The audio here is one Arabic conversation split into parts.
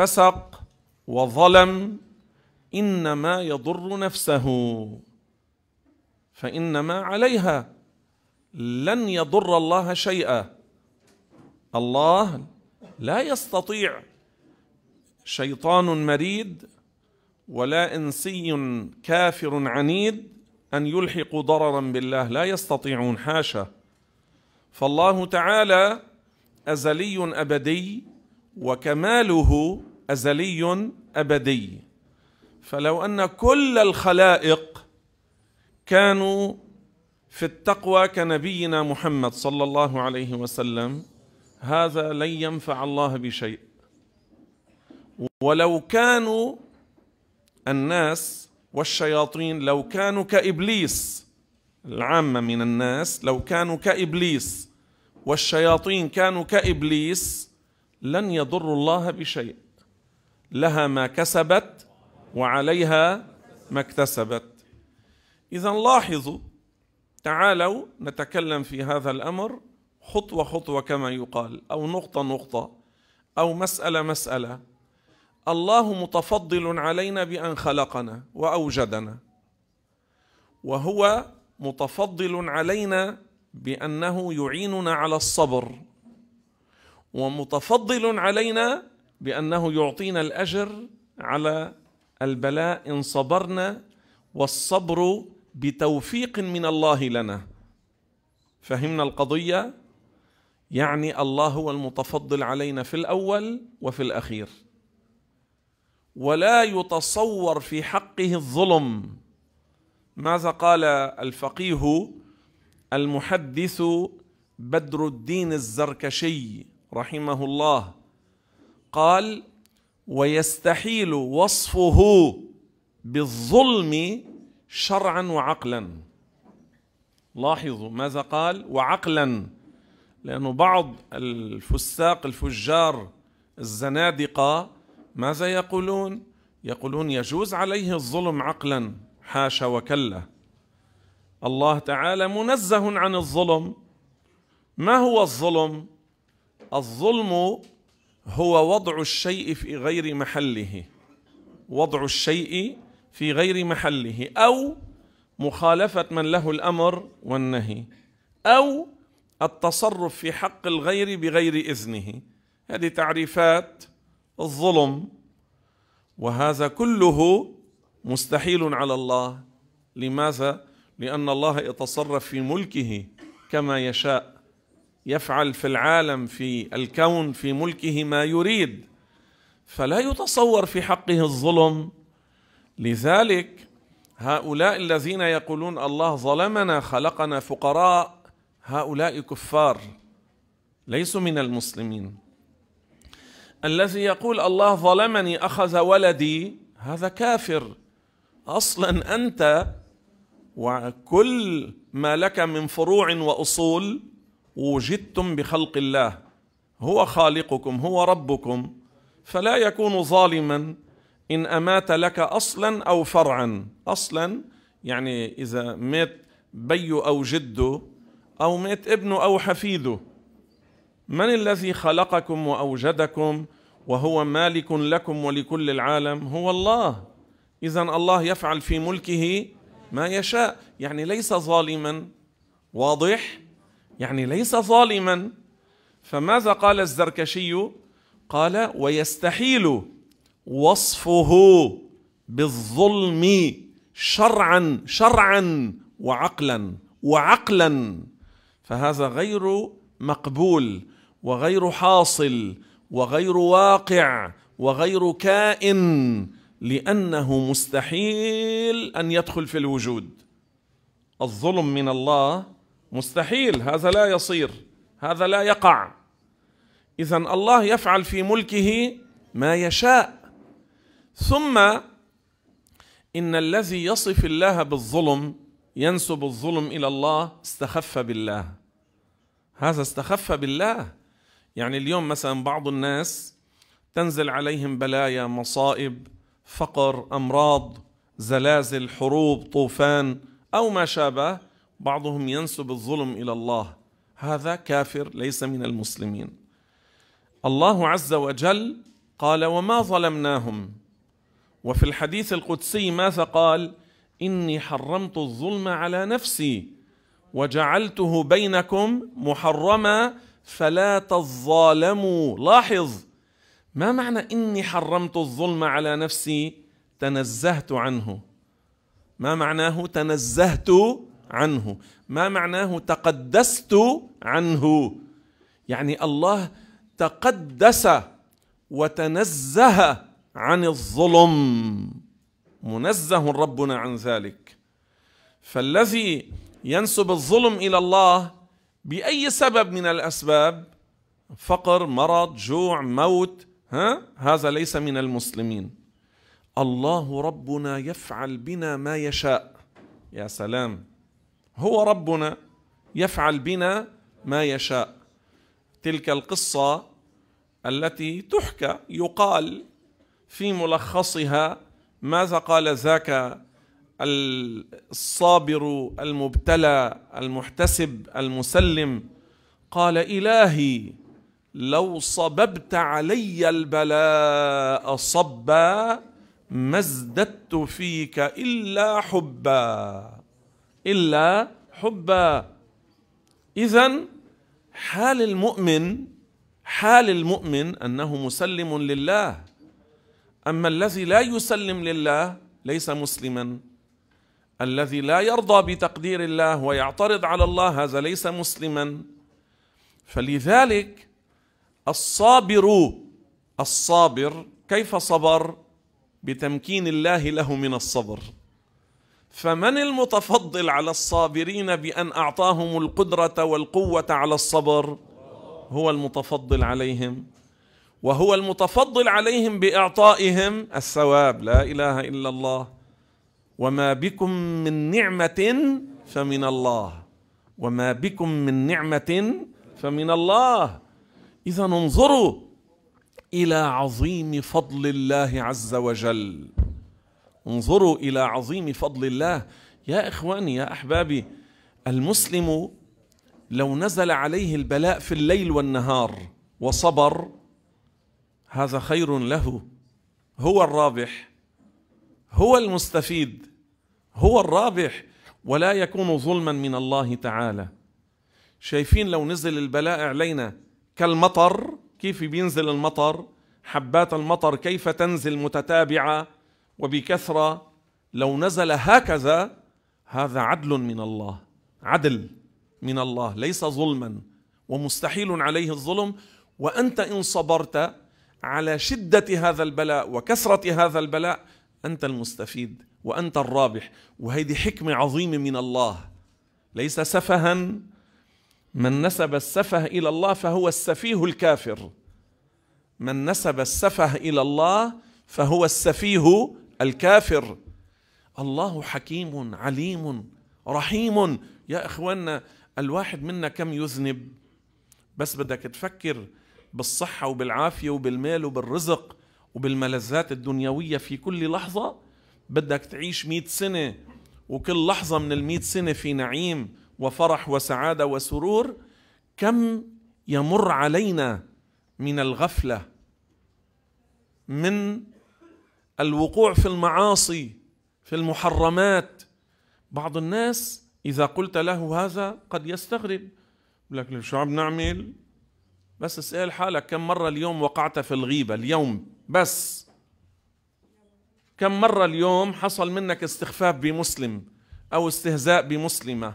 فسق وظلم إنما يضر نفسه فإنما عليها لن يضر الله شيئا. الله لا يستطيع. شيطان مريد ولا إنسي كافر عنيد أن يلحقوا ضررا بالله لا يستطيعون حاشا. فالله تعالى أزلي أبدي وكماله أزلي أبدي. فلو أن كل الخلائق كانوا في التقوى كنبينا محمد صلى الله عليه وسلم هذا لن ينفع الله بشيء. ولو كانوا الناس والشياطين لو كانوا كإبليس العامة من الناس لو كانوا كإبليس والشياطين كانوا كإبليس لن يضروا الله بشيء. لها ما كسبت وعليها ما اكتسبت. إذا لاحظوا تعالوا نتكلم في هذا الأمر خطوة خطوة كما يقال أو نقطة نقطة أو مسألة مسألة. الله متفضل علينا بأن خلقنا وأوجدنا وهو متفضل علينا بأنه يعيننا على الصبر ومتفضل علينا بأنه يعطينا الأجر على البلاء إن صبرنا والصبر بتوفيق من الله لنا. فهمنا القضية؟ يعني الله هو المتفضل علينا في الأول وفي الأخير. ولا يتصور في حقه الظلم. ماذا قال الفقيه؟ المحدث بدر الدين الزركشي رحمه الله. قال ويستحيل وصفه بالظلم شرعا وعقلا. لاحظوا ماذا قال؟ وعقلا. لأنه بعض الفساق الفجار الزنادقة ماذا يقولون؟ يقولون يجوز عليه الظلم عقلا حاشا وكلا. الله تعالى منزه عن الظلم. ما هو الظلم؟ الظلم هو وضع الشيء في غير محله. وضع الشيء في غير محله. أو مخالفة من له الأمر والنهي. أو التصرف في حق الغير بغير إذنه. هذه تعريفات الظلم. وهذا كله مستحيل على الله. لماذا؟ لأن الله يتصرف في ملكه كما يشاء. يفعل في العالم في الكون في ملكه ما يريد. فلا يتصور في حقه الظلم. لذلك هؤلاء الذين يقولون الله ظلمنا خلقنا فقراء هؤلاء كفار ليسوا من المسلمين. الذي يقول الله ظلمني أخذ ولدي هذا كافر. أصلا أنت وكل ما لك من فروع وأصول وجدتم بخلق الله. هو خالقكم هو ربكم. فلا يكون ظالما إن أمات لك أصلا أو فرعا. أصلا يعني إذا مات بيه أو جده أو مات ابنه أو حفيده. من الذي خلقكم وأوجدكم وهو مالك لكم ولكل العالم؟ هو الله. اذا الله يفعل في ملكه ما يشاء. يعني ليس ظالما. واضح؟ يعني ليس ظالما. فماذا قال الزركشي؟ قال ويستحيل وصفه بالظلم شرعا شرعا وعقلا وعقلا. فهذا غير مقبول وغير حاصل وغير واقع وغير كائن لأنه مستحيل أن يدخل في الوجود. الظلم من الله مستحيل هذا لا يصير هذا لا يقع. اذا الله يفعل في ملكه ما يشاء. ثم إن الذي يصف الله بالظلم ينسب الظلم إلى الله استخف بالله. هذا استخف بالله. يعني اليوم مثلا بعض الناس تنزل عليهم بلايا مصائب فقر أمراض زلازل حروب طوفان أو ما شابه بعضهم ينسب الظلم إلى الله. هذا كافر ليس من المسلمين. الله عز وجل قال وما ظلمناهم. وفي الحديث القدسي ماذا قال؟ إني حرمت الظلم على نفسي وجعلته بينكم محرما فلا تظالموا. لاحظ ما معنى إني حرمت الظلم على نفسي؟ تنزهت عنه. ما معناه تنزهت؟ عنه. ما معناه تقدست عنه؟ يعني الله تقدس وتنزه عن الظلم. منزه ربنا عن ذلك. فالذي ينسب الظلم إلى الله بأي سبب من الأسباب؟ فقر مرض جوع موت ها؟ هذا ليس من المسلمين. الله ربنا يفعل بنا ما يشاء. يا سلام. هو ربنا يفعل بنا ما يشاء. تلك القصة التي تحكى يقال في ملخصها ماذا قال ذاك الصابر المبتلى المحتسب المسلم؟ قال إلهي لو صببت علي البلاء صبا ما ازددت فيك إلا حبا. إلا حبا. اذا حال المؤمن حال المؤمن أنه مسلم لله. أما الذي لا يسلم لله ليس مسلما. الذي لا يرضى بتقدير الله ويعترض على الله هذا ليس مسلما. فلذلك الصابر الصابر كيف صبر؟ بتمكين الله له من الصبر. فمن المتفضل على الصابرين بأن أعطاهم القدرة والقوة على الصبر؟ هو المتفضل عليهم. وهو المتفضل عليهم بإعطائهم الثواب. لا إله إلا الله. وما بكم من نعمة فمن الله. وما بكم من نعمة فمن الله. إذا انظروا إلى عظيم فضل الله عز وجل. انظروا إلى عظيم فضل الله. يا إخواني يا أحبابي المسلم لو نزل عليه البلاء في الليل والنهار وصبر هذا خير له. هو الرابح هو المستفيد هو الرابح ولا يكون ظلما من الله تعالى. شايفين لو نزل البلاء علينا كالمطر؟ كيف بينزل المطر؟ حبات المطر كيف تنزل متتابعة؟ وبكثرة لو نزل هكذا هذا عدل من الله عدل من الله ليس ظلما ومستحيل عليه الظلم. وأنت إن صبرت على شدة هذا البلاء وكثرة هذا البلاء أنت المستفيد وأنت الرابح. وهذه حكمة عظيمة من الله. ليس سفها من نسب السفه إلى الله فهو السفيه الكافر. من نسب السفه إلى الله فهو السفيه الكافر. الله حكيم عليم رحيم. يا إخواننا الواحد منا كم يذنب؟ بس بدك تفكر بالصحة وبالعافية وبالمال وبالرزق وبالملذات الدنيوية في كل لحظة. بدك تعيش مئة سنة وكل لحظة من المئة سنة في نعيم وفرح وسعادة وسرور. كم يمر علينا من الغفلة من الوقوع في المعاصي في المحرمات. بعض الناس إذا قلت له هذا قد يستغرب. لك شو عم نعمل بس اسأل حالك كم مرة اليوم وقعت في الغيبة؟ اليوم بس. كم مرة اليوم حصل منك استخفاف بمسلم أو استهزاء بمسلمة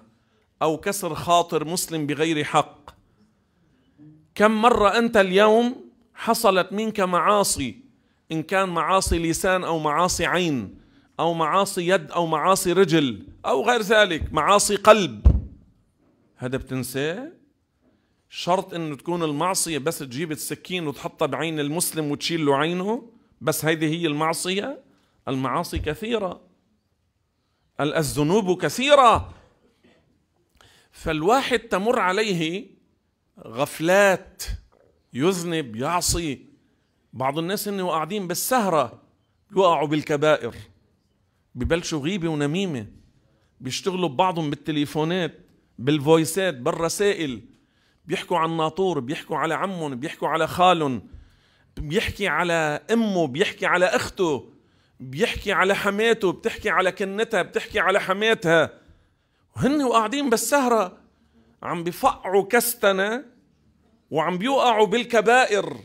أو كسر خاطر مسلم بغير حق؟ كم مرة أنت اليوم حصلت منك معاصي؟ إن كان معاصي لسان أو معاصي عين أو معاصي يد أو معاصي رجل أو غير ذلك معاصي قلب. هذا بتنساه شرط انه تكون المعصية بس تجيب السكين وتحطها بعين المسلم وتشيل له عينه؟ بس هذه هي المعصية؟ المعاصي كثيرة. الذنوب كثيرة. فالواحد تمر عليه غفلات يذنب يعصي. بعض الناس إنه قاعدين بالسهرة يوقعوا بالكبائر ببلشوا غيبة ونميمة بيشتغلوا ببعضهم بالتليفونات بالفويسات بالرسائل بيحكوا عن ناطور بيحكوا على عمهم بيحكوا على خالهم بيحكي على أمه بيحكي على أخته بيحكي على حماته بتحكي على كنتها بتحكي على حماتها. وهن وقاعدين بالسهرة عم بفقعوا كستنة وعم بيوقعوا بالكبائر.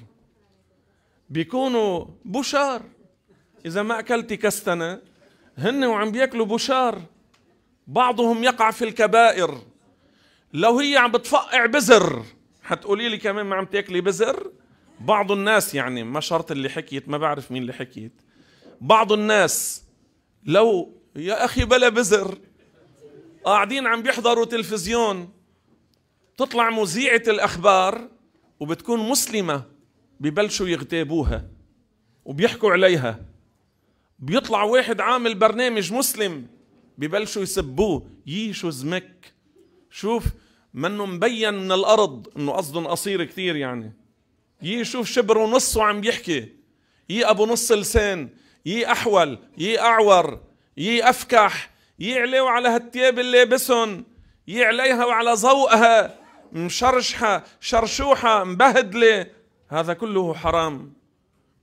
بيكونوا بشار. إذا ما أكلتي كستنة هن وعم بياكلوا بشار. بعضهم يقع في الكبائر. لو هي عم بتفقع بزر حتقولي لي كمان ما عم تاكلي بزر؟ بعض الناس يعني ما شرط اللي حكيت ما بعرف مين اللي حكيت. بعض الناس لو يا أخي بلا بزر قاعدين عم بيحضروا تلفزيون تطلع مذيعة الأخبار وبتكون مسلمة. ببلشوا يغتابوها وبيحكوا عليها. بيطلع واحد عامل برنامج مسلم ببلشوا يسبوه. يي شو زمك. شوف منه مبين من الأرض إنه قصدهم قصير كثير يعني. يي شوف شبر ونص وعم بيحكي يي أبو نص لسان. يي أحول. يي أعور. يي أفكح. يي عليه على هالتياب اللي لابسهم يي عليها وعلى ذوقها مشرشحة. شرشوحة. مبهدلة. هذا كله حرام.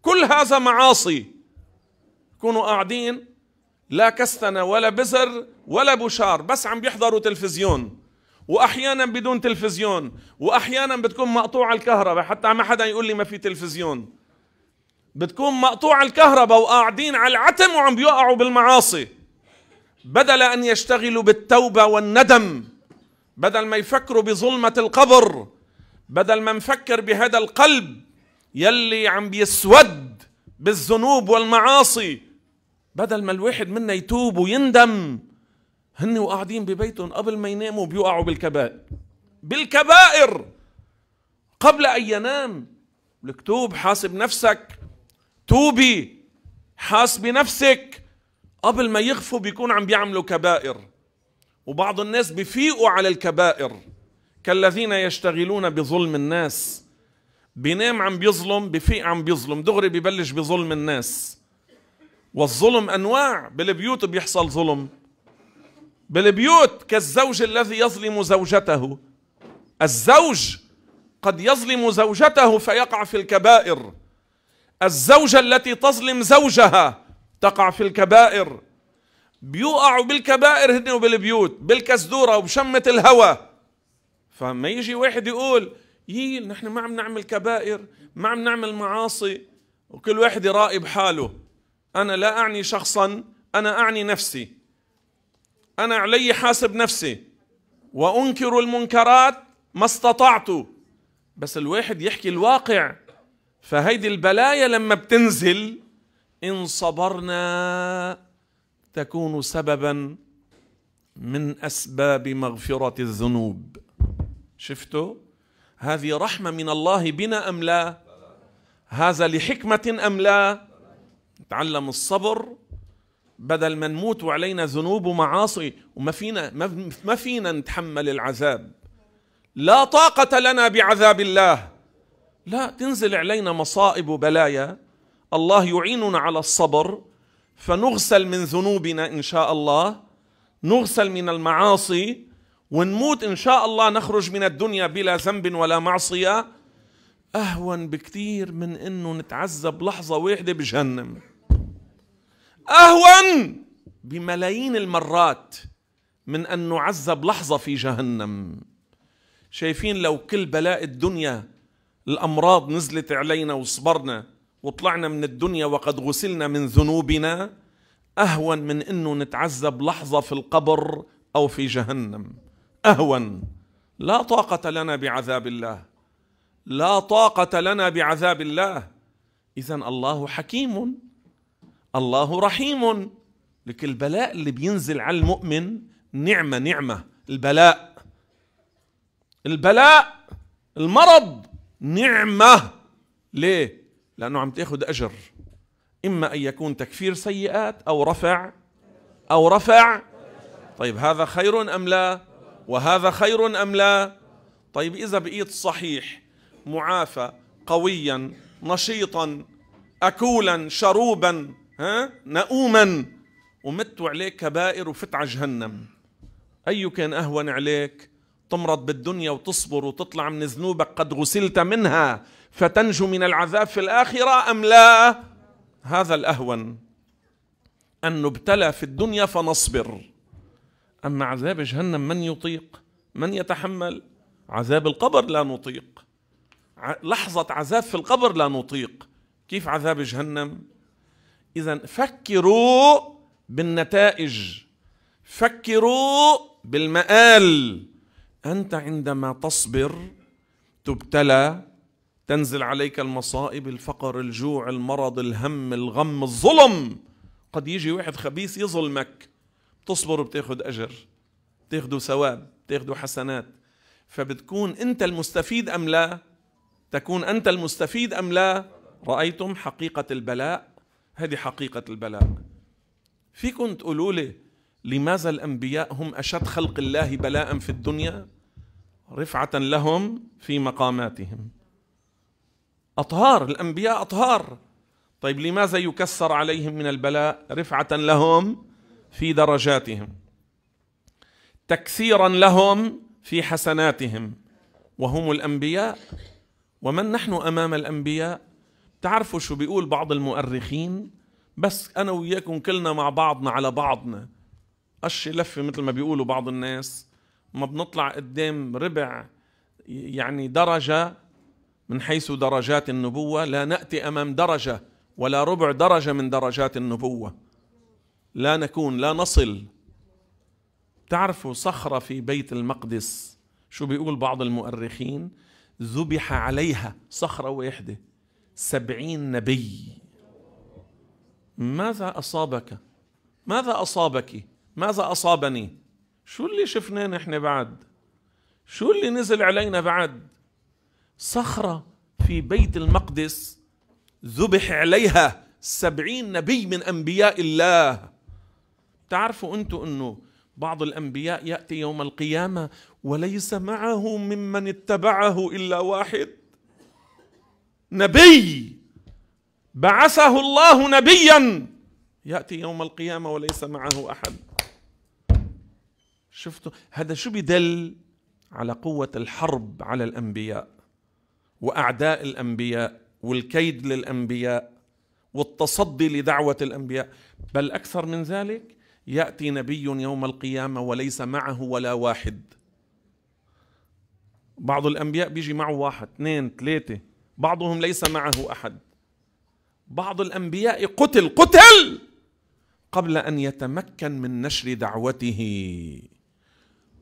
كل هذا معاصي. كونوا قاعدين لا كستنة ولا بزر ولا بشار بس عم بيحضروا تلفزيون. وأحيانا بدون تلفزيون وأحيانا بتكون مقطوعة الكهرباء حتى ما حدا يقول لي ما في تلفزيون. بتكون مقطوعة الكهرباء وقاعدين على العتم وعم بيوقعوا بالمعاصي. بدل أن يشتغلوا بالتوبة والندم بدل ما يفكروا بظلمة القبر بدل ما نفكر بهذا القلب يلي عم بيسود بالذنوب والمعاصي بدل ما الواحد منا يتوب ويندم هن وقاعدين ببيتهم قبل ما يناموا بيوقعوا بالكبائر بالكبائر! قبل أن ينام لك توب حاسب نفسك توبي حاسبي نفسك قبل ما يغفوا بيكون عم بيعملوا كبائر. وبعض الناس بيفيقوا على الكبائر. كالذين يشتغلون بظلم الناس بينام عم بيظلم بفيق عم بيظلم دغري ببلش بظلم الناس. والظلم أنواع بالبيوت بيحصل ظلم. بالبيوت كالزوج الذي يظلم زوجته. الزوج قد يظلم زوجته فيقع في الكبائر. الزوجة التي تظلم زوجها تقع في الكبائر. بيوقعوا بالكبائر هن وبالبيوت بالكسدورة وبشمة الهوى. فما يجي واحد يقول يي نحن ما عم نعمل كبائر ما عم نعمل معاصي. وكل واحد يراقب حاله. أنا لا أعني شخصا أنا أعني نفسي. أنا علي حاسب نفسي. وأنكر المنكرات ما استطعت. بس الواحد يحكي الواقع. فهيدي البلايا لما بتنزل إن صبرنا تكون سببا من أسباب مغفرة الذنوب. شفتوا؟ هذه رحمة من الله بنا أم لا؟ هذا لحكمة أم لا؟ تعلم الصبر. بدل ما نموت وعلينا ذنوب ومعاصي وما فينا ما فينا نتحمل العذاب. لا طاقة لنا بعذاب الله. لا تنزل علينا مصائب وبلايا. الله يعيننا على الصبر. فنغسل من ذنوبنا إن شاء الله. نغسل من المعاصي. ونموت إن شاء الله نخرج من الدنيا بلا ذنب ولا معصية. أهون بكثير من إنه نتعذب لحظة واحدة بجهنم. أهون بملايين المرات من أن نعذب لحظة في جهنم. شايفين لو كل بلاء الدنيا الأمراض نزلت علينا وصبرنا وطلعنا من الدنيا وقد غسلنا من ذنوبنا أهون من إنه نتعذب لحظة في القبر أو في جهنم. أهون. لا طاقة لنا بعذاب الله. لا طاقة لنا بعذاب الله. اذا الله حكيم. الله رحيم. لك البلاء اللي بينزل على المؤمن نعمة نعمة. البلاء. البلاء. المرض. نعمة. ليه؟ لأنه عم تأخذ أجر. إما أن يكون تكفير سيئات أو رفع. أو رفع. طيب هذا خير أم لا؟ وهذا خير أم لا؟ طيب إذا بقيت صحيح معافى قويا نشيطا أكولا شروبا ها نؤوما ومت عليك كبائر وفت على جهنم. أي كان أهون عليك؟ تمرض بالدنيا وتصبر وتطلع من ذنوبك قد غسلت منها فتنجو من العذاب في الآخرة أم لا؟ هذا الأهون. أن نبتلى في الدنيا فنصبر. اما عذاب جهنم من يطيق؟ من يتحمل؟ عذاب القبر لا نطيق. لحظة عذاب في القبر لا نطيق. كيف عذاب جهنم؟ إذا فكروا بالنتائج. فكروا بالمآل. أنت عندما تصبر تبتلى تنزل عليك المصائب الفقر الجوع المرض الهم الغم الظلم. قد يجي واحد خبيث يظلمك. تصبر بتاخذ أجر بتاخذوا ثواب بتاخذوا حسنات. فبتكون أنت المستفيد أم لا؟ تكون أنت المستفيد أم لا؟ رأيتم حقيقة البلاء؟ هذه حقيقة البلاء. فيكم تقولوا لي لماذا الأنبياء هم أشد خلق الله بلاء في الدنيا؟ رفعة لهم في مقاماتهم. أطهار الأنبياء أطهار. طيب لماذا يكسر عليهم من البلاء؟ رفعة لهم في درجاتهم تكثيرا لهم في حسناتهم. وهم الأنبياء ومن نحن أمام الأنبياء؟ تعرفوا شو بيقول بعض المؤرخين؟ بس أنا وياكم كلنا مع بعضنا على بعضنا. قش لفه مثل ما بيقولوا بعض الناس. ما بنطلع قدام ربع يعني درجة من حيث درجات النبوة. لا نأتي أمام درجة ولا ربع درجة من درجات النبوة. لا نكون لا نصل. تعرفوا صخرة في بيت المقدس؟ شو بيقول بعض المؤرخين؟ ذبح عليها صخرة واحدة. سبعين نبي. ماذا أصابك؟ ماذا أصابك؟ ماذا أصابني؟ شو اللي شفناه نحن بعد؟ شو اللي نزل علينا بعد؟ صخرة في بيت المقدس ذبح عليها سبعين نبي من أنبياء الله. تعرفوا أنتم أنه بعض الأنبياء يأتي يوم القيامة وليس معه ممن اتبعه إلا واحد. نبي. بعثه الله نبيا. يأتي يوم القيامة وليس معه أحد. شفتوا؟ هذا شو بدل على قوة الحرب على الأنبياء وأعداء الأنبياء والكيد للأنبياء والتصدي لدعوة الأنبياء؟ بل أكثر من ذلك يأتي نبي يوم القيامة وليس معه ولا واحد. بعض الأنبياء بيجي معه واحد اثنين ثلاثة بعضهم ليس معه أحد. بعض الأنبياء قتل قتل! قبل أن يتمكن من نشر دعوته.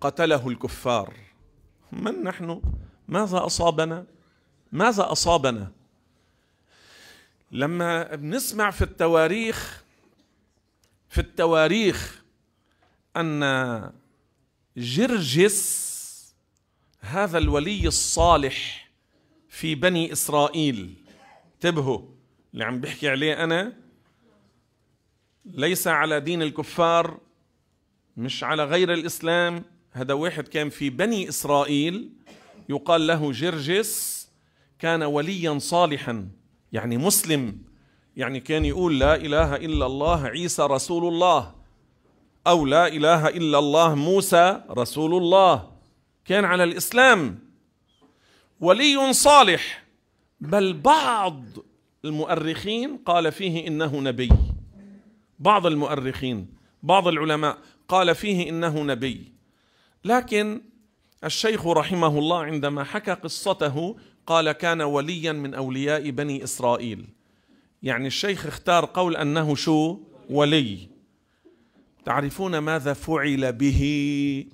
قتله الكفار. من نحن؟ ماذا أصابنا؟ ماذا أصابنا؟ لما بنسمع في التواريخ في التواريخ أن جرجس هذا الولي الصالح في بني إسرائيل. انتبهوا اللي عم بحكي عليه أنا. ليس على دين الكفار مش على غير الإسلام. هذا واحد كان في بني إسرائيل. يقال له جرجس كان وليا صالحا يعني مسلم. يعني كان يقول لا إله إلا الله عيسى رسول الله أو لا إله إلا الله موسى رسول الله. كان على الإسلام. ولي صالح. بل بعض المؤرخين قال فيه إنه نبي. بعض المؤرخين بعض العلماء قال فيه إنه نبي. لكن الشيخ رحمه الله عندما حكى قصته قال كان وليا من أولياء بني إسرائيل. يعني الشيخ اختار قول أنه شو؟ ولي. تعرفون ماذا فعل به؟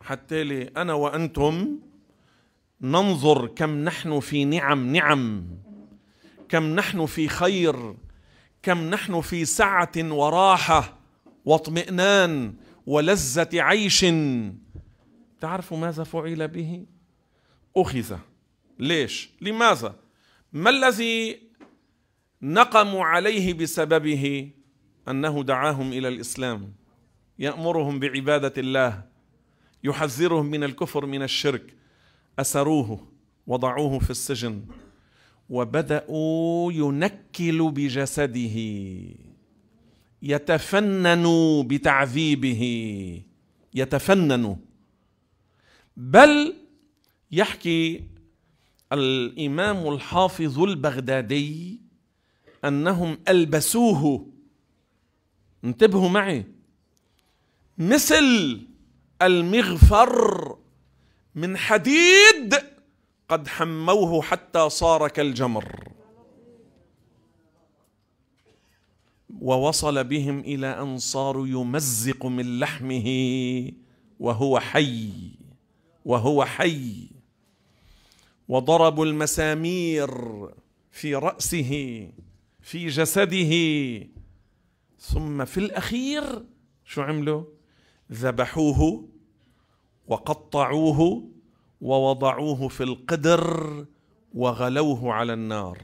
حتى لي أنا وأنتم ننظر كم نحن في نعم نعم كم نحن في خير كم نحن في سعة وراحة واطمئنان ولذة عيش. تعرفوا ماذا فعل به؟ أخذ. ليش؟ لماذا؟ ما الذي نقموا عليه بسببه أنه دعاهم إلى الإسلام. يأمرهم بعبادة الله يحذرهم من الكفر من الشرك. أسروه وضعوه في السجن وبدأوا ينكلوا بجسده. يتفننوا بتعذيبه. يتفننوا. بل يحكي الإمام الحافظ البغدادي أنهم ألبسوه. انتبهوا معي. مثل المغفر من حديد قد حموه حتى صار كالجمر. ووصل بهم إلى أن صاروا يمزق من لحمه وهو حي وهو حي. وضربوا المسامير في رأسه. في جسده. ثم في الأخير شو عملوا؟ ذبحوه وقطعوه ووضعوه في القدر وغلوه على النار.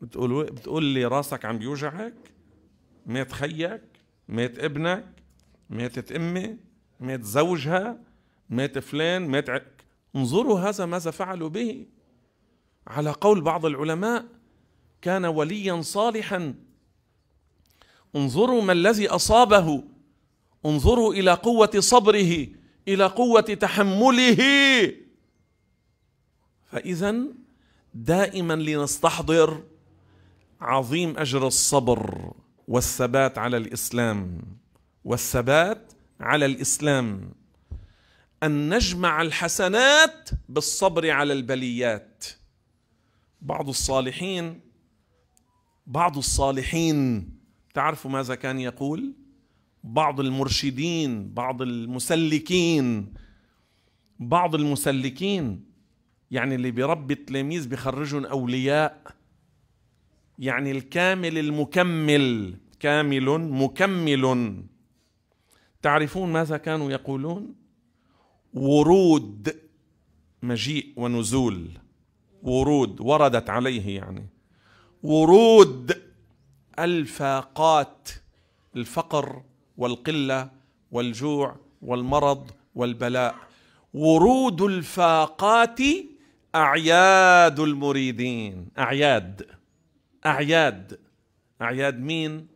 بتقول بتقول لي راسك عم بيوجعك؟ مات خيك؟ مات ابنك؟ ماتت امي؟ مات زوجها؟ مات فلان؟ مات ع... انظروا هذا ماذا فعلوا به. على قول بعض العلماء كان وليا صالحا. انظروا ما الذي أصابه. انظروا إلى قوة صبره إلى قوة تحمله. فاذا دائما لنستحضر عظيم أجر الصبر والثبات على الإسلام. والثبات على الإسلام. أن نجمع الحسنات بالصبر على البليات. بعض الصالحين بعض الصالحين تعرفوا ماذا كان يقول؟ بعض المرشدين بعض المسلكين بعض المسلكين يعني اللي بيربي التلاميذ بيخرجهم اولياء يعني الكامل المكمل كامل مكمل. تعرفون ماذا كانوا يقولون؟ ورود مجيء ونزول. ورود وردت عليه يعني. ورود الفاقات الفقر والقلة والجوع والمرض والبلاء. ورود الفاقات أعياد المريدين. أعياد. أعياد. أعياد مين؟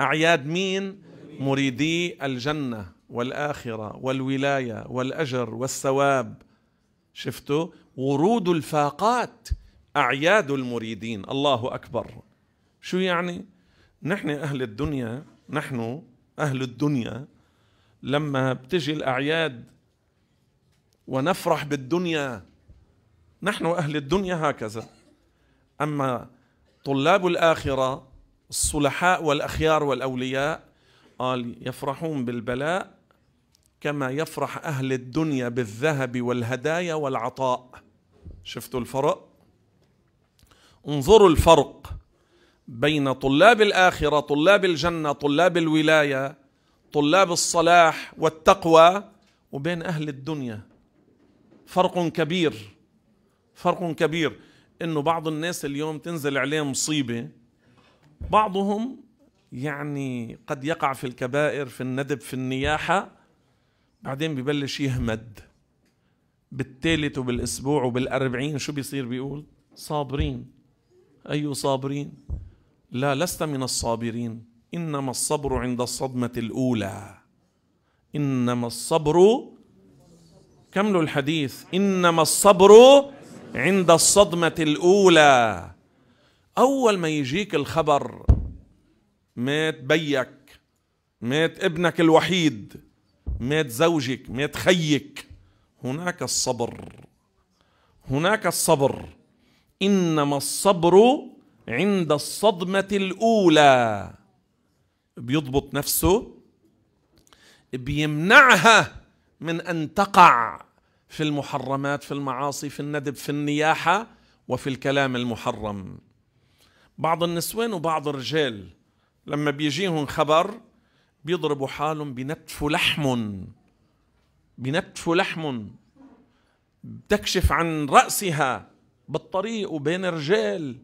أعياد مين؟ مريدي الجنة والآخرة والولاية والأجر والثواب. شفتوا؟ ورود الفاقات أعياد المريدين. الله أكبر. شو يعني؟ نحن أهل الدنيا نحن أهل الدنيا. لما بتجي الأعياد ونفرح بالدنيا نحن أهل الدنيا هكذا. أما طلاب الآخرة الصلحاء والأخيار والأولياء قال يفرحون بالبلاء كما يفرح أهل الدنيا بالذهب والهدايا والعطاء. شفتوا الفرق؟ انظروا الفرق بين طلاب الآخرة طلاب الجنة طلاب الولاية طلاب الصلاح والتقوى وبين أهل الدنيا. فرق كبير فرق كبير. إنه بعض الناس اليوم تنزل عليه مصيبة. بعضهم يعني قد يقع في الكبائر في الندب في النياحة بعدين ببلش يهمد. بالثالث وبالأسبوع وبالأربعين شو بيصير؟ بيقول صابرين. أي صابرين؟ لا لست من الصابرين. إنما الصبر عند الصدمة الأولى. إنما الصبر كملوا الحديث. إنما الصبر عند الصدمة الأولى. أول ما يجيك الخبر مات بيك مات ابنك الوحيد مات زوجك مات خيك هناك الصبر. هناك الصبر. إنما الصبر عند الصدمة الأولى. بيضبط نفسه بيمنعها من أن تقع في المحرمات في المعاصي في الندب في النياحة وفي الكلام المحرم. بعض النسوان وبعض الرجال لما بيجيهم خبر بيضربوا حالهم بنتف لحم. بنتف لحم بتكشف عن رأسها بالطريق وبين الرجال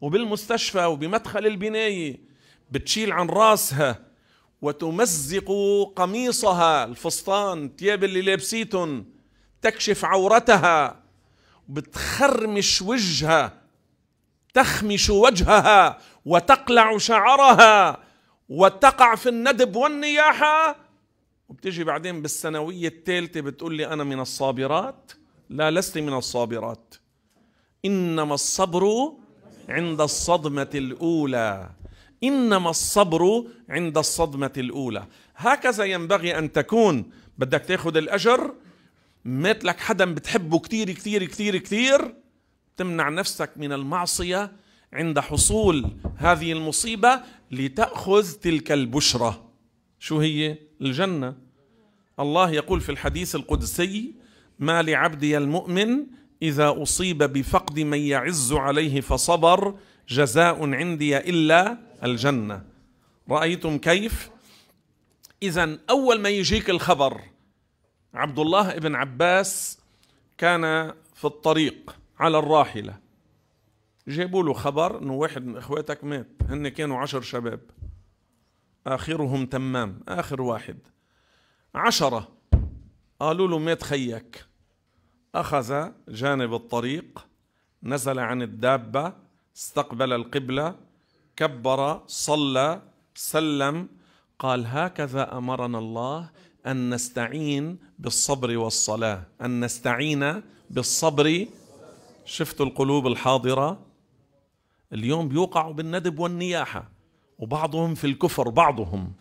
وبالمستشفى وبمدخل البناية بتشيل عن راسها وتمزق قميصها الفستان الثياب اللي لابسيتهم تكشف عورتها بتخرمش وجهها تخمش وجهها وتقلع شعرها وتقع في الندب والنياحة. وبتجي بعدين بالسنوية الثالثة بتقول لي أنا من الصابرات؟ لا لست من الصابرات. إنما الصبر عند الصدمة الأولى. إنما الصبر عند الصدمة الأولى. هكذا ينبغي أن تكون. بدك تاخذ الأجر؟ مات لك حدا بتحبه كثير كثير كثير كثير تمنع نفسك من المعصية عند حصول هذه المصيبة لتأخذ تلك البشرى شو هي؟ الجنة. الله يقول في الحديث القدسي ما لعبدي المؤمن إذا أصيب بفقد من يعز عليه فصبر جزاء عندي إلا الجنة. رأيتم كيف؟ اذا أول ما يجيك الخبر عبد الله بن عباس كان في الطريق على الراحلة. جابوا له خبر إنه واحد من إخواتك مات هن كانوا عشر شباب. آخرهم تمام آخر واحد. عشرة. قالوا له مات خيك أخذ جانب الطريق نزل عن الدابة استقبل القبلة كبر صلى سلم قال هكذا أمرنا الله أن نستعين بالصبر والصلاة أن نستعين بالصبر. شفتوا القلوب الحاضرة؟ اليوم بيوقعوا بالندب والنياحة. وبعضهم في الكفر بعضهم.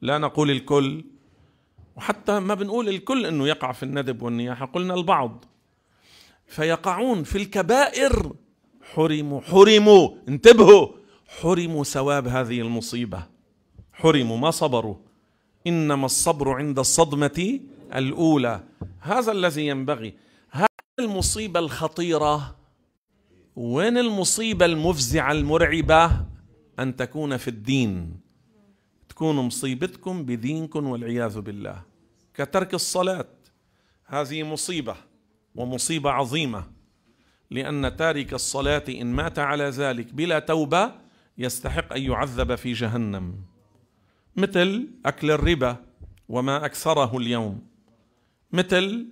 لا نقول الكل وحتى ما بنقول الكل إنه يقع في الندب والنياحة قلنا البعض. فيقعون في الكبائر. حرموا حرموا انتبهوا. حرموا ثواب هذه المصيبة. حرموا ما صبروا. إنما الصبر عند الصدمة الأولى. هذا الذي ينبغي. هذه المصيبة الخطيرة. وين المصيبة المفزعة المرعبة؟ أن تكون في الدين. تكون مصيبتكم بدينكم والعياذ بالله. كترك الصلاة. هذه مصيبة ومصيبة عظيمة. لأن تارك الصلاة إن مات على ذلك بلا توبة يستحق أن يعذب في جهنم. مثل أكل الربا وما أكثره اليوم. مثل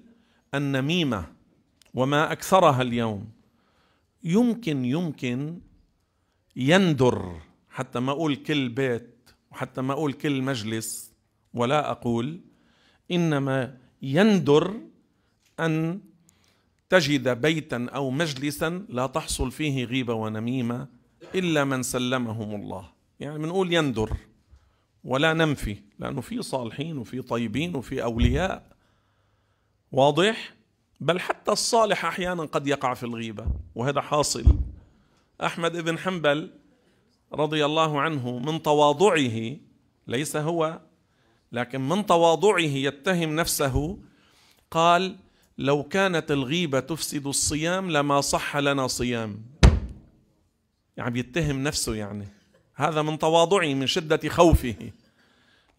النميمة وما أكثرها اليوم. يمكن يمكن يندر حتى ما أقول كل بيت وحتى ما أقول كل مجلس ولا أقول إنما يندر أن تجد بيتا أو مجلسا لا تحصل فيه غيبة ونميمة إلا من سلمهم الله. يعني بنقول يندر ولا ننفي لأنه في صالحين وفي طيبين وفي أولياء. واضح؟ بل حتى الصالح أحيانا قد يقع في الغيبة وهذا حاصل. أحمد بن حنبل رضي الله عنه من تواضعه ليس هو لكن من تواضعه يتهم نفسه قال لو كانت الغيبة تفسد الصيام لما صح لنا صيام. يعني بيتهم نفسه يعني. هذا من تواضعه من شدة خوفه.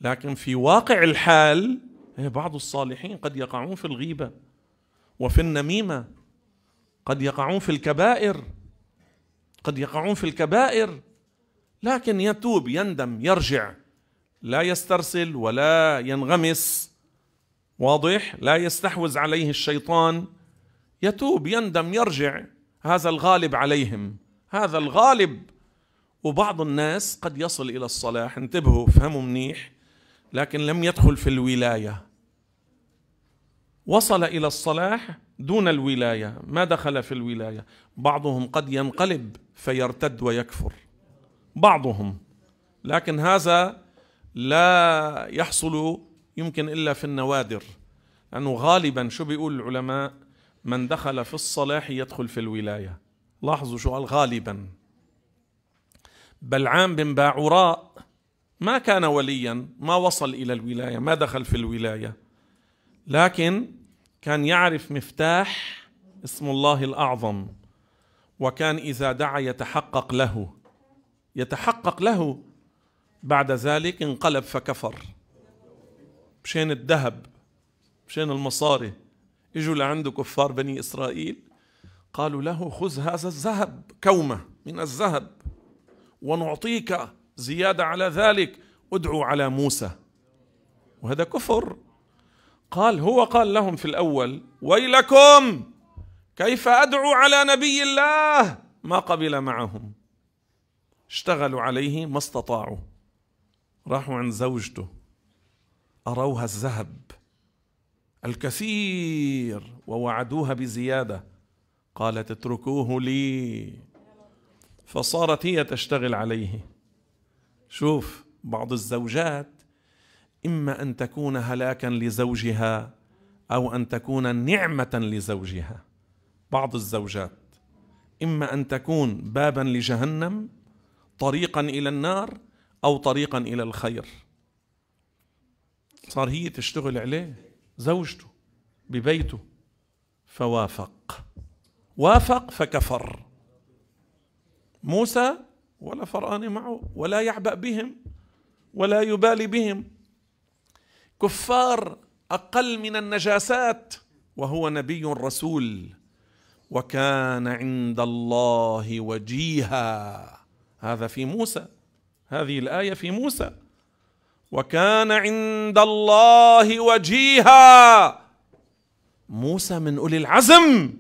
لكن في واقع الحال إيه، بعض الصالحين قد يقعون في الغيبة وفي النميمة قد يقعون في الكبائر قد يقعون في الكبائر. لكن يتوب يندم يرجع. لا يسترسل ولا ينغمس. واضح؟ لا يستحوذ عليه الشيطان. يتوب يندم يرجع. هذا الغالب عليهم. هذا الغالب. وبعض الناس قد يصل إلى الصلاح. انتبهوا فهموا منيح. لكن لم يدخل في الولاية. وصل إلى الصلاح دون الولاية. ما دخل في الولاية؟ بعضهم قد ينقلب فيرتد ويكفر. بعضهم. لكن هذا لا يحصل يمكن إلا في النوادر. لأنه غالبا شو بيقول العلماء؟ من دخل في الصلاح يدخل في الولاية. لاحظوا شو قال؟ غالبا. بلعام بن باعوراء ما كان وليا ما وصل إلى الولاية ما دخل في الولاية. لكن كان يعرف مفتاح اسم الله الأعظم وكان إذا دعا يتحقق له. يتحقق له. بعد ذلك انقلب فكفر. مشان الذهب مشان المصاري. إجوا لعنده كفار بني إسرائيل. قالوا له خذ هذا الذهب كومة من الذهب ونعطيك زيادة على ذلك. ادعوا على موسى. وهذا كفر. قال هو قال لهم في الأول ويلكم كيف أدعو على نبي الله؟ ما قبل معهم. اشتغلوا عليه ما استطاعوا. راحوا عند زوجته. أروها الذهب الكثير ووعدوها بزيادة. قالت اتركوه لي. فصارت هي تشتغل عليه. شوف بعض الزوجات إما أن تكون هلاكا لزوجها أو أن تكون نعمة لزوجها. بعض الزوجات إما أن تكون بابا لجهنم طريقا إلى النار أو طريقا إلى الخير. صار هي تشتغل عليه زوجته ببيته فوافق. وافق فكفر. موسى ولا فرآن معه ولا يعبأ بهم ولا يبالي بهم. كفار أقل من النجاسات وهو نبي رسول وكان عند الله وجيها. هذا في موسى. هذه الآية في موسى. وكان عند الله وجيها. موسى من أولي العزم.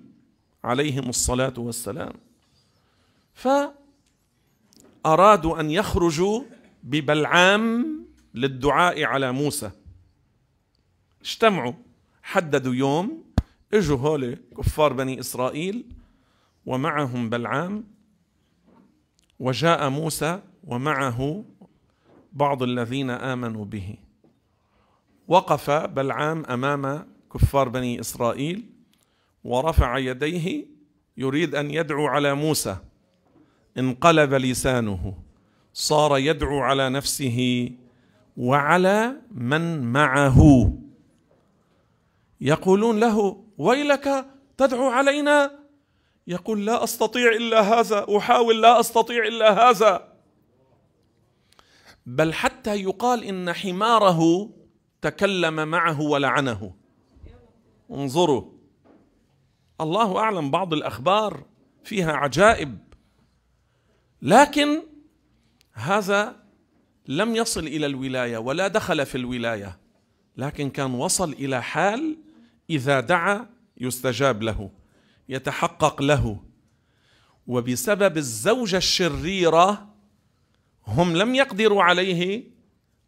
عليهم الصلاة والسلام. فأرادوا أن يخرجوا ببلعام للدعاء على موسى. اجتمعوا. حددوا يوم. إجوا هول كفار بني إسرائيل. ومعهم بلعام. وجاء موسى ومعه بعض الذين آمنوا به. وقف بلعام أمام كفار بني إسرائيل ورفع يديه يريد أن يدعو على موسى. انقلب لسانه صار يدعو على نفسه وعلى من معه. يقولون له ويلك تدعو علينا؟ يقول لا أستطيع إلا هذا أحاول لا أستطيع إلا هذا. بل حتى يقال إن حماره تكلم معه ولعنه. انظروا الله أعلم بعض الأخبار فيها عجائب. لكن هذا لم يصل إلى الولاية ولا دخل في الولاية لكن كان وصل إلى حال إذا دعا يستجاب له. يتحقق له. وبسبب الزوجة الشريرة هم لم يقدروا عليه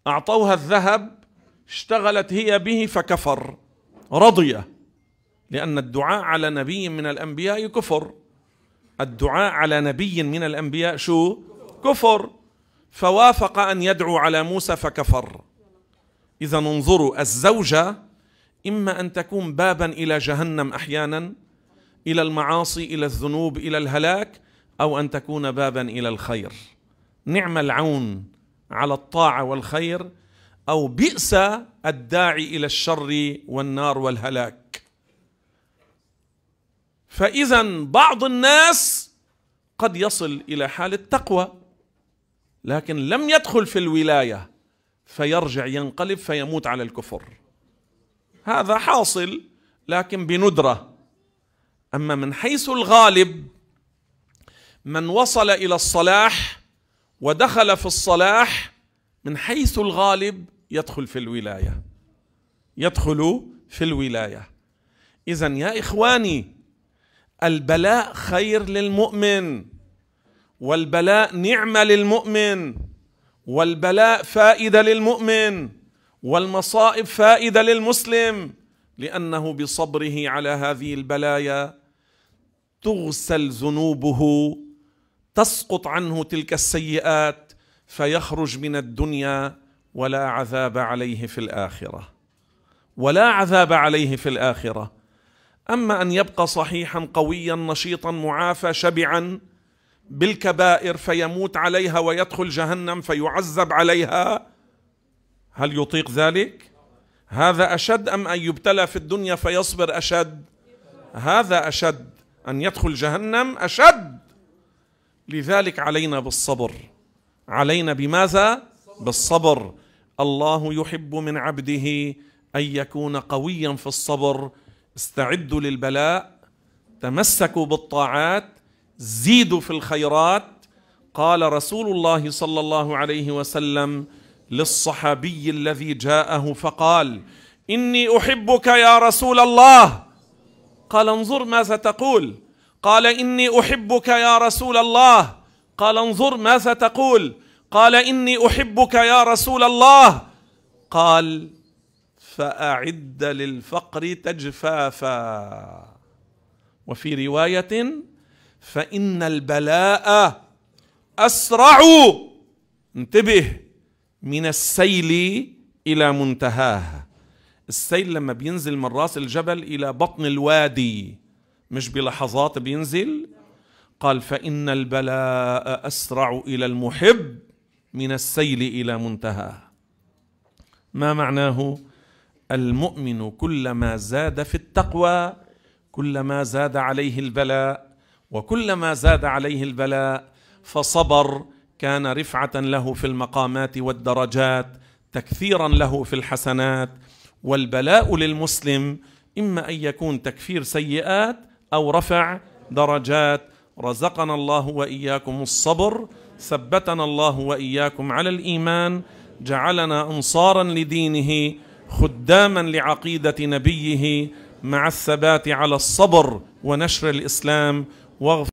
أعطوها الذهب اشتغلت هي به فكفر رضي لأن الدعاء على نبي من الأنبياء كفر. الدعاء على نبي من الأنبياء شو؟ كفر. فوافق أن يدعو على موسى فكفر. إذا انظروا الزوجة إما أن تكون بابا إلى جهنم أحيانا إلى المعاصي إلى الذنوب إلى الهلاك أو أن تكون بابا إلى الخير. نعم العون على الطاعة والخير أو بئس الداعي إلى الشر والنار والهلاك. فاذا بعض الناس قد يصل إلى حال التقوى لكن لم يدخل في الولاية فيرجع ينقلب فيموت على الكفر. هذا حاصل لكن بندرة. أما من حيث الغالب من وصل إلى الصلاح ودخل في الصلاح من حيث الغالب يدخل في الولاية. يدخل في الولاية. اذا يا إخواني البلاء خير للمؤمن والبلاء نعمة للمؤمن والبلاء فائدة للمؤمن والمصائب فائدة للمسلم لأنه بصبره على هذه البلايا تغسل ذنوبه تسقط عنه تلك السيئات فيخرج من الدنيا ولا عذاب عليه في الآخرة. ولا عذاب عليه في الآخرة. أما أن يبقى صحيحا قويا نشيطا معافى شبعا بالكبائر فيموت عليها ويدخل جهنم فيعذب عليها هل يطيق ذلك؟ هذا أشد أم أن يبتلى في الدنيا فيصبر أشد؟ هذا أشد. أن يدخل جهنم أشد. لذلك علينا بالصبر. علينا بماذا؟ بالصبر. الله يحب من عبده أن يكون قويا في الصبر. استعدوا للبلاء. تمسكوا بالطاعات. زيدوا في الخيرات. قال رسول الله صلى الله عليه وسلم للصحابي الذي جاءه فقال إني أحبك يا رسول الله. قال انظر ماذا تقول. قال إني أحبك يا رسول الله. قال انظر ماذا تقول. قال إني أحبك يا رسول الله. قال فأعد للفقر تجفافا. وفي رواية فإن البلاء أسرع. انتبه من السيل إلى منتهاه السيل لما بينزل من راس الجبل إلى بطن الوادي مش بلحظات بينزل؟ قال فإن البلاء أسرع إلى المحب من السيل إلى منتهاه ما معناه؟ المؤمن كلما زاد في التقوى كلما زاد عليه البلاء وكلما زاد عليه البلاء فصبر كان رفعة له في المقامات والدرجات تكثيرا له في الحسنات والبلاء للمسلم إما أن يكون تكفير سيئات أو رفع درجات. رزقنا الله وإياكم الصبر ثبتنا الله وإياكم على الإيمان جعلنا أنصارا لدينه خداما لعقيدة نبيه مع الثبات على الصبر ونشر الإسلام واغفر